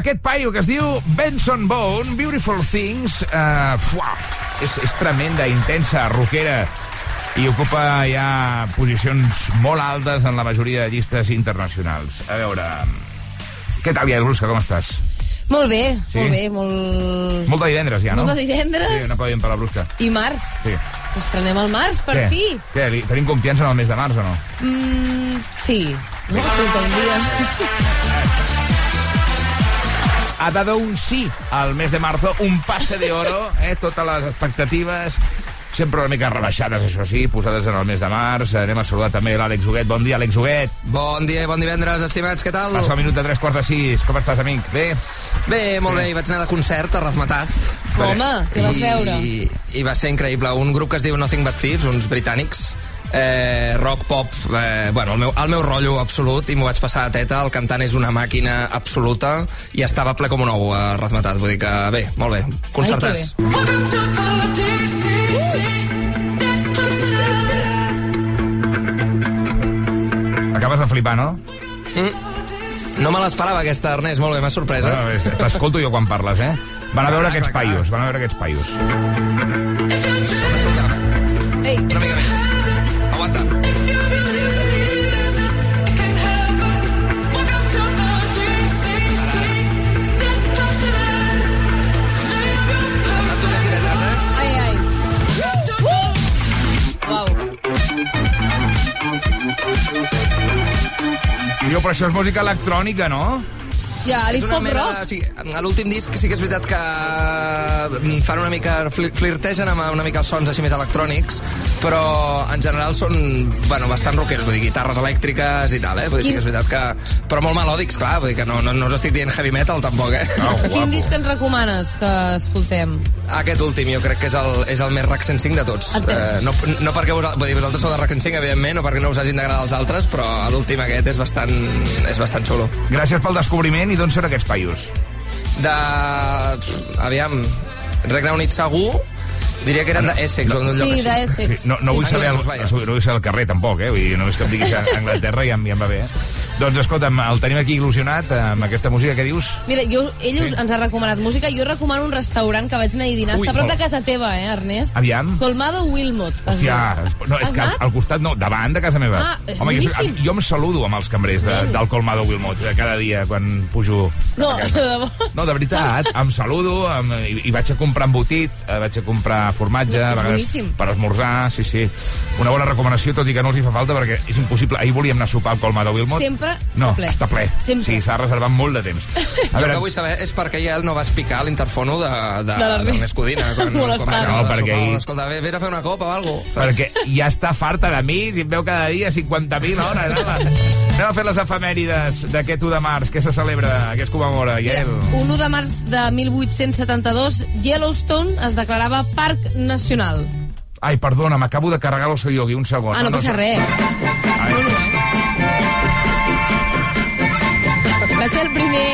aquest paio que es diu Benson Bone, Beautiful Things. Uh, fuà, és, és tremenda, intensa, rockera i ocupa ja posicions molt altes en la majoria de llistes internacionals. A veure, què tal, Iael Brusca, com estàs?
Molt bé,
Sí?
molt bé, molt...
Molt de divendres ja, no?
Molt de divendres.
Sí, no podíem per la Brusca.
I març.
Sí.
Estrenem el març, per
Què?
fi.
Què, li, tenim confiança en el mes de març o no?
Mm, sí. No? Escolta, un dia...
ha dado un sí al mes de marzo, un pase de oro, eh? totes les expectatives, sempre una mica rebaixades, això sí, posades en el mes de març. Anem a saludar també l'Àlex Huguet. Bon dia, Àlex Huguet.
Bon dia i bon divendres, estimats, què tal?
Passa el minut de tres quarts de sis. Com estàs, amic? Bé?
Bé, molt bé, i vaig anar de concert a Razmataz.
Home, què vas veure?
I, I va ser increïble. Un grup que es diu Nothing But Thieves, uns britànics, eh, rock, pop, eh, bueno, el meu, el meu rotllo absolut, i m'ho vaig passar a teta, el cantant és una màquina absoluta, i estava ple com un ou a Razmataz, vull dir que bé, molt bé, concertàs.
Acabes de flipar, no?
Mm. No me l'esperava aquesta, Ernest, molt bé, m'ha sorpresa.
Bueno, és- T'escolto jo quan parles, eh? Van a veure aquests paios, van a veure aquests paios.
Ei.
Una mica més.
Jo, però això és música electrònica, no?
Ja,
És una
pop
mena,
rock.
sí, a l'últim disc sí que és veritat que mm, fan una mica, fli- flirtegen amb una mica els sons així més electrònics, però en general són, bueno, bastant rockeros, vull dir, guitarres elèctriques i tal, eh? Vull dir, sí que és veritat que... Però molt melòdics, clar, vull dir que no, no, no us estic dient heavy metal, tampoc, eh?
Oh,
Quin disc ens recomanes que escoltem?
Aquest últim jo crec que és el, és el més Rack 105 de tots. Eh, no, no perquè vos, vull dir, vosaltres sou de Rack 105, evidentment, no perquè no us hagin d'agradar els altres, però l'últim aquest és bastant, és bastant xulo.
Gràcies pel descobriment. I d'on són aquests paios?
De... Aviam, Regne Unit segur, diria que eren d'Essex o d'un lloc
Sí,
així.
d'Essex.
Sí, no, no, vull
Sí,
saber el,
vaja.
no vull saber el carrer, tampoc, eh? Vull dir, només que em diguis a Anglaterra ja, ja em va bé, eh? Doncs escolta'm, el tenim aquí il·lusionat amb aquesta música que dius.
Mira, jo, ell us, ens ha recomanat música. Jo recomano un restaurant que vaig anar a dinar.
Ui,
Està a prop de casa teva, eh, Ernest?
Aviam.
Colmado Wilmot.
Hòstia, no, és
Has
que al, al costat no, davant de casa meva.
Ah,
Home, jo,
boníssim.
jo em saludo amb els cambrers de, del Colmado Wilmot eh, cada dia quan pujo
No, de debò.
No, de veritat, em saludo em, i, i vaig a comprar embotit, eh, vaig a comprar formatge, a
És
vegades
boníssim.
per esmorzar, sí, sí. Una bona recomanació, tot i que no els hi fa falta, perquè és impossible. Ahir volíem anar a sopar al Colmado Wilmot.
Sempre
no,
està ple.
està ple.
Sempre.
Sí, s'ha reservat molt de temps.
A jo el que vull saber és per què ja no vas picar l'interfono de, de,
De l'Ernest.
Codina. Quan,
No, perquè
sopar. Escolta, ve- vés a fer una copa o alguna cosa.
perquè ja està farta de mi, si em veu cada dia 50.000 hores. Anem, anem a fer les efemèrides d'aquest 1 de març. Què se celebra? Què es commemora?
Mira, un 1 de març de 1872, Yellowstone es declarava Parc Nacional.
Ai, perdona, m'acabo de carregar l'oso yogi, un segon.
Ah, no passa res.
A veure,
Va ser el primer,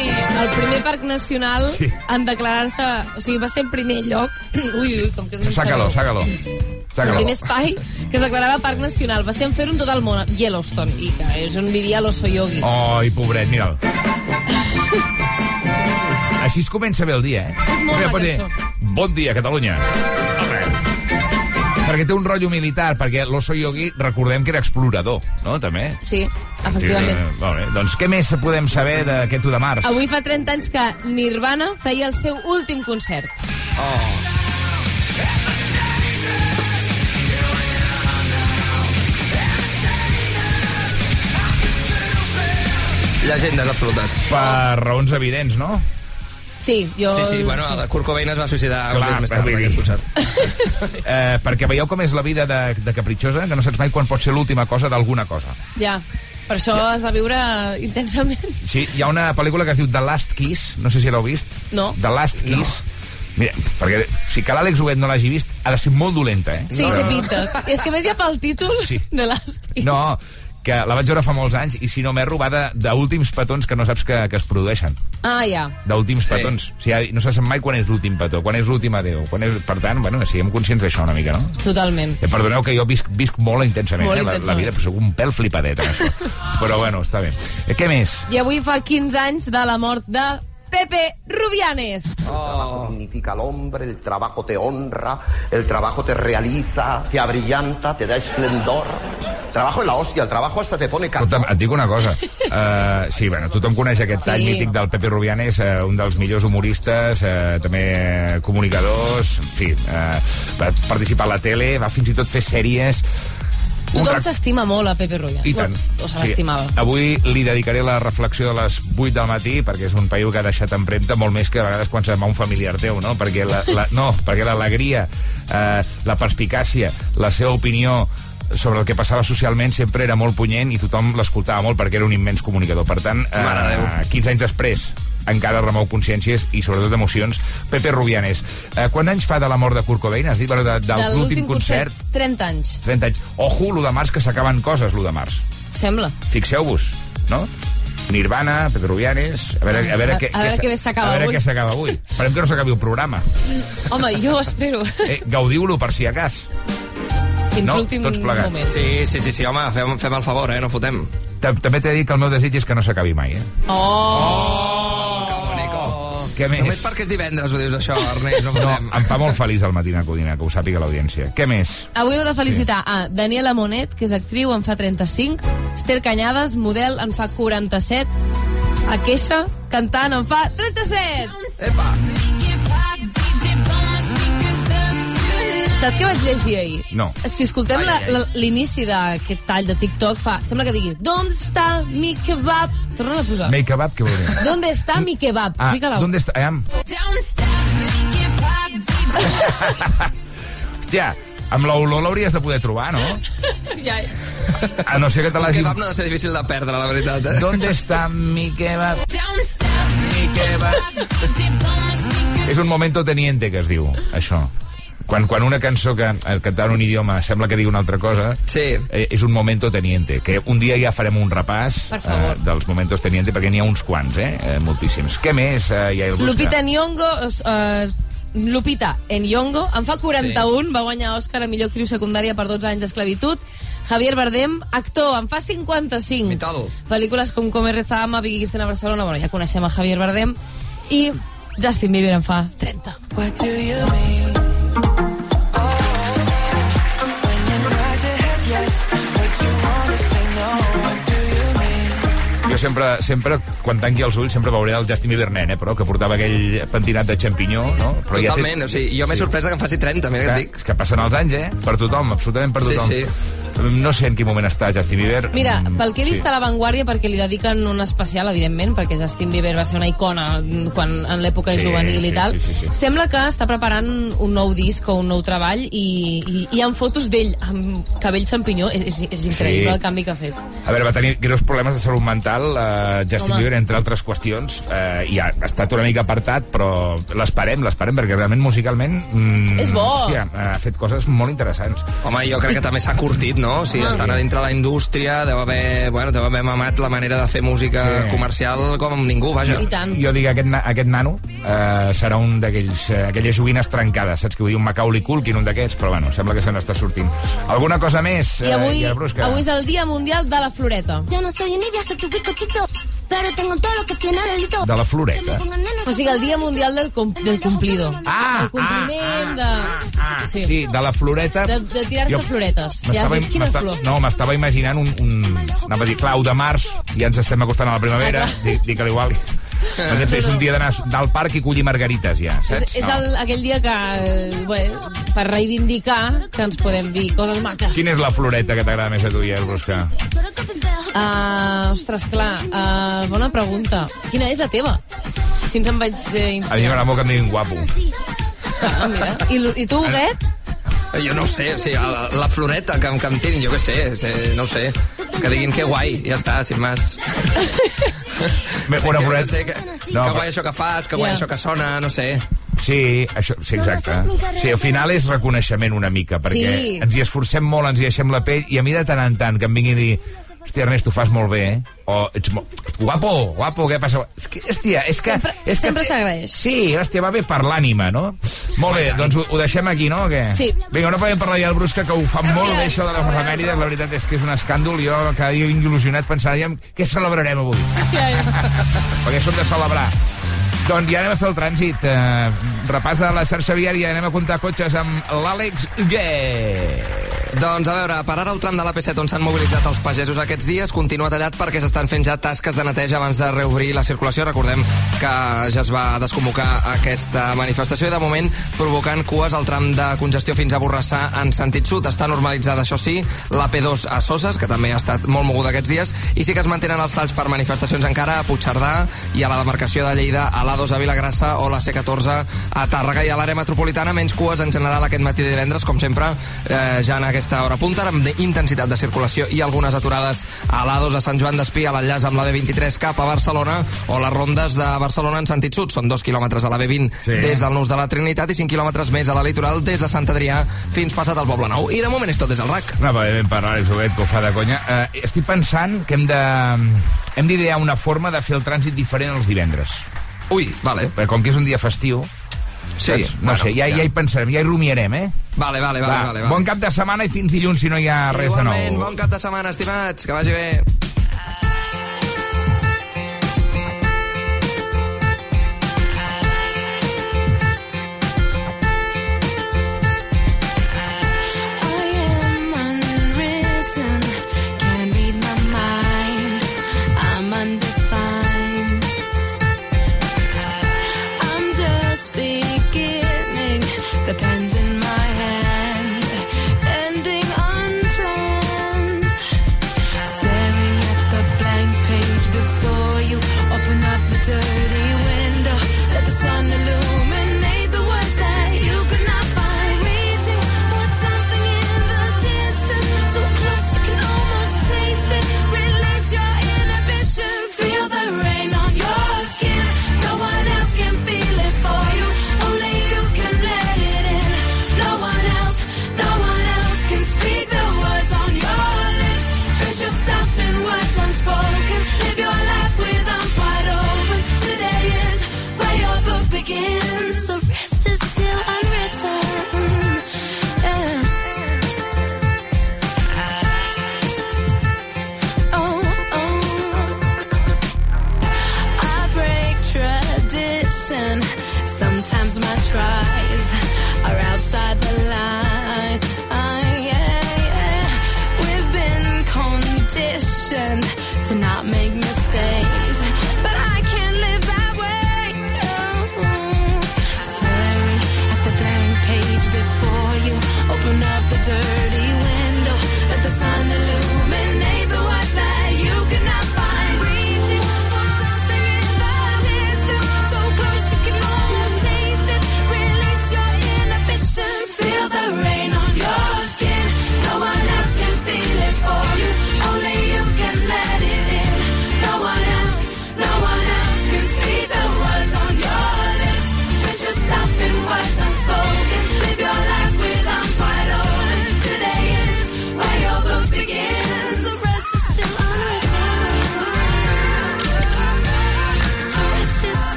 el primer parc nacional
Sí.
en declarar-se... O sigui, va ser el primer lloc... Ui, ui, com que no
Sácalo, sácalo.
El
Sácalo.
primer espai que es declarava parc nacional. Va ser en fer-ho en tot el món, Yellowstone, i que és on vivia l'oso yogi.
Ai, pobret, mira'l. Així es comença bé el dia, eh?
És molt
Mira, dir,
cançó.
Bon dia, Catalunya. Perquè té un rotllo militar, perquè l'oso yogi, recordem que era explorador, no?, també.
Sí, efectivament.
Sí, molt bé. Doncs què més podem saber d'aquest 1 de març?
Avui fa 30 anys que Nirvana feia el seu últim concert.
Oh. Llegendes absolutes.
Per raons evidents, no?
Sí, jo...
Sí, sí, bueno, el Kurt Cobain es va suïcidar
Clar,
dies més tard
vull dir.
concert.
Eh, perquè veieu com és la vida de, de capritxosa, que no saps mai quan pot ser l'última cosa d'alguna cosa.
Ja, per això has de viure intensament.
Sí, hi ha una pel·lícula que es diu The Last Kiss, no sé si l'heu vist.
No.
The Last Kiss. Mira, perquè si que l'Àlex Huguet no l'hagi vist, ha de ser molt dolenta, eh?
Sí, té pinta. I és que a més hi ha pel títol
Sí.
de l'Asti.
No, que la vaig veure fa molts anys i si no m'erro va de- d'últims petons que no saps que, que es produeixen.
Ah, ja.
D'últims
Sí.
petons. O sigui, no se sap mai quan és l'últim petó, quan és l'últim adeu. Quan és... Per tant, bueno, siguem conscients d'això una mica, no?
Totalment.
Eh, perdoneu que jo visc, visc molt intensament,
Molt
eh, la, la
intensament.
vida, però soc un pèl flipadet en això. Però bueno, està bé. Eh, què més?
I avui fa 15 anys de la mort de Pepe Rubianes.
Oh.
Significa al hombre, el trabajo te honra, el trabajo te realiza, te abrillanta, te da esplendor. Trabajo en la hostia, el trabajo hasta te pone
Escolta'm,
cansado.
et dic una cosa. Uh, sí, bueno, tothom coneix aquest tall
Sí.
mític del Pepe Rubianes, uh, un dels millors humoristes, uh, també uh, comunicadors, en fi, uh, va participar a la tele, va fins i tot fer sèries...
Tothom
rec-
s'estima molt a Pepe Rubianes.
I tant.
O se l'estimava.
Avui li dedicaré la reflexió de les 8 del matí, perquè és un paio que ha deixat empremta molt més que a vegades quan se'n va un familiar teu, no? Perquè la, la, no, perquè l'alegria, eh, la perspicàcia, la seva opinió sobre el que passava socialment sempre era molt punyent i tothom l'escoltava molt perquè era un immens comunicador. Per tant, eh, 15 anys després, encara remou consciències i sobretot emocions. Pepe Rubianes. Eh, quants anys fa de la mort de Kurt Cobain? Has dit, bueno, de, de,
De
l'últim concert,
30 anys,
30 anys. Ojo, l'1 de març, que s'acaben coses, l'1 de març.
sembla.
Fixeu-vos, no? Nirvana, Pedro Rubianes... A veure, a veure,
A-
què,
a veure
què
què s'acaba
A veure
avui.
què s'acaba avui. Esperem que no s'acabi el programa.
Home, jo espero.
Eh, Gaudiu-lo per si a cas.
Fins
no,
l'últim moment.
Sí, sí, sí, sí, home, fem, fem el favor, eh? No fotem.
Ta- També t'he dit que el meu desig és que no s'acabi mai, eh?
Oh!
Bonico.
Què més?
Només perquè és divendres ho dius, això, Ernest, no
No, em fa molt feliç el Matina Codina, que ho sàpiga l'audiència. Què més?
Avui heu de felicitar a Daniela Monet, que és actriu, en fa 35, Esther Canyades, model, en fa 47, a Queixa, cantant, en fa 37!
Epa!
Saps què vaig llegir ahir?
No.
Si escoltem l'inici d'aquest tall de TikTok, fa, sembla que digui ¿Dónde está mi kebab? Torna a posar.
Make kebab, què vol dir?
¿Dónde está mi kebab?
Ah,
Fica-la.
¿dónde está? Aviam. Hòstia, amb l'olor l'hauries de poder trobar, no?
Ja, ja.
A no ser que te
El
l'hagi...
kebab no ha de ser difícil de perdre, la veritat, eh?
¿Dónde está mi kebab? Mi kebab. És un momento teniente, que es diu, això. Quan, quan una cançó que eh, cantant un idioma sembla que digui una altra cosa,
Sí.
eh, és un momento teniente, que un dia ja farem un repàs
favor.
dels momentos teniente, perquè n'hi ha uns quants, eh? eh moltíssims. Què més, eh, Yael Busca?
Lupita Nyong'o... Uh, Lupita Nyong'o en fa 41, va guanyar Òscar a millor actriu secundària per 12 anys d'esclavitud. Javier Bardem, actor, en fa 55.
Mitado.
Pel·lícules com Come Rezama, Vicky Cristina Barcelona, bueno, ja coneixem a Javier Bardem. I Justin Bieber en fa 30.
What do you mean?
Jo sempre, sempre, quan tanqui els ulls, sempre veuré el Justin Bieber nen, eh, però, que portava aquell pentinat de xampinyó, no? Però
Totalment, o sigui, jo m'he sorprès que em faci 30, mira què et dic.
És que passen els anys, eh? Per tothom, absolutament per
Sí,
tothom.
sí.
No sé en quin moment està Justin Bieber.
Mira, pel que he vist
sí.
a La Vanguardia, perquè li dediquen un especial, evidentment, perquè Justin Bieber va ser una icona quan, en l'època
Sí,
juvenil
sí,
i tal,
sí, sí, sí.
sembla que està preparant un nou disc o un nou treball i, i hi ha fotos d'ell amb cabell xampinyó. És, és, és increïble
Sí.
el canvi que ha fet.
A veure, va tenir greus problemes de salut mental, eh, Justin
Home.
Bieber, entre altres qüestions, eh, i ha estat una mica apartat, però l'esperem, l'esperem, perquè realment musicalment... Mm,
És bo.
Hòstia, ha fet coses molt interessants.
Home, jo crec que també s'ha curtit, no? O sigui,
Ah.
estan a dintre la indústria, deu haver, bueno, deu haver mamat la manera de fer música
Sí.
comercial com ningú, vaja.
I tant.
Jo dic, aquest, aquest nano eh, serà un d'aquells eh, aquelles joguines trencades, saps que vull dir? Un Macaulay Culkin, un d'aquests, però bueno, sembla que se n'està sortint. Alguna cosa més,
I avui,
Brusca?
avui és el Dia Mundial de la Floreta.
Yo no soy envidia, soy tu bizcochito, pero tengo todo lo que tiene delito.
De la floreta.
O sigui, el Dia Mundial del, com, del cumplido.
Ah,
el compliment de...
Ah, sí. sí, de la floreta...
De, de tirar-se floretes. Ja has dit, quina flor?
No, m'estava imaginant un, un... Anava a dir clau de març, ja ens estem acostant a la primavera,
Ah,
dic, dic a l'igual... Aquest és un dia d'anar al parc i collir margarites, ja,
És,
saps?
és el, aquell dia que, bueno, per reivindicar que ens podem dir coses maques.
Quina és la floreta que t'agrada més a tu, Iel Brusca?
Uh, ostres, clar, uh, bona pregunta. Quina és la teva? Si ens en vaig eh,
A mi
inspirar.
m'agrada molt que em diguin guapo.
Ah, mira. I, I tu, Huguet?
Jo no ho sé, o sigui, la, la floreta que, que em tinc, jo què sé, sé, no ho sé. Que diguin que guai, ja està, sin
una
que,
floreta-
Que, sé, que,
No,
que guai això que fas, que guai
Ja.
això que sona, no sé.
Sí, això, sí, exacte. Sí, al final és reconeixement una mica, perquè
Sí.
ens hi esforcem molt, ens hi deixem la pell, i a mi de tant en tant que em vinguin a dir hòstia, Ernest, ho fas molt bé, eh? O ets molt... Guapo, guapo, què passa? És que, hòstia, és que...
Sempre,
és que
sempre s'agraeix.
Sí, hòstia, va bé per l'ànima, no? Molt bé, doncs ho, ho deixem aquí, no? Què?
Sí.
Vinga, no podem parlar ja del Brusca, que ho fa
Gràcies.
molt bé, això de les efemèrides. La veritat és que és un escàndol. Jo cada dia vinc il·lusionat pensant, aviam, què celebrarem avui?
Ja, ja.
perquè som de celebrar. Doncs ja anem a fer el trànsit. Eh, repàs de la xarxa viària, anem a comptar cotxes amb l'Àlex Gué.
Doncs a veure, per ara el tram de la P7 on s'han mobilitzat els pagesos aquests dies continua tallat perquè s'estan fent ja tasques de neteja abans de reobrir la circulació. Recordem que ja es va desconvocar aquesta manifestació i de moment provocant cues al tram de congestió fins a Borrassà en sentit sud. Està normalitzada, això sí, la P2 a Soses, que també ha estat molt moguda aquests dies, i sí que es mantenen els talls per manifestacions encara a Puigcerdà i a la demarcació de Lleida, a l'A2 a Vilagrassa o la C14 a Tàrrega i a l'àrea metropolitana menys cues en general aquest matí de divendres, com sempre, eh, ja en aquesta hora punta, amb intensitat de circulació i algunes aturades a l'A2 a Sant Joan d'Espí, a l'enllaç amb la B23 cap a Barcelona, o les rondes de Barcelona en sentit sud. Són dos quilòmetres a la B20
Sí.
des del Nus de la Trinitat i 5 quilòmetres més a la litoral des de Sant Adrià fins passat al Poble Nou. I de moment és tot des del RAC.
No, va ben l'Àlex Huguet, que ho fa de conya. Eh, estic pensant que hem de... Hem d'idear una forma de fer el trànsit diferent els divendres.
Ui, vale.
Perquè com que és un dia festiu...
Sí,
saps? no
bueno,
sé, ja, ja.
ja.
hi pensarem, ja hi rumiarem, eh?
Vale, vale, vale,
Va,
vale, vale.
Bon cap de setmana i fins dilluns, si no hi ha res de
Igualment,
nou.
bon cap de setmana, estimats, que vagi bé.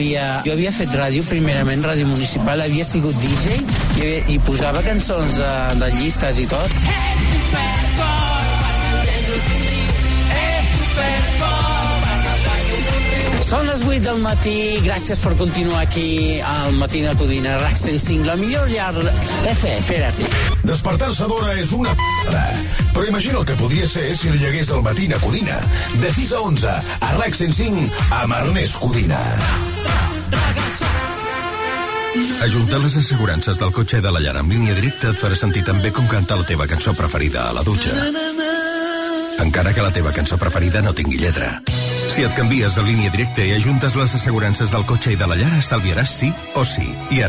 Havia, jo havia fet ràdio, primerament ràdio municipal, havia sigut DJ i, i posava cançons de, de llistes i tot. Són les 8 del matí, gràcies per continuar aquí al Matí de Codina, RAC 105, la millor llar... Efe, espera't.
Despertar-se d'hora és una p***da. Però imagina el que podria ser si li hagués el matí a Codina. De 6 a 11, a RAC 105, amb Ernest Codina.
Ajuntar les assegurances del cotxe i de la llar en línia directa et farà sentir tan bé com cantar la teva cançó preferida a la dutxa. Encara que la teva cançó preferida no tingui lletra. Si et canvies a línia directa i ajuntes les assegurances del cotxe i de la llar, estalviaràs sí o sí. I ara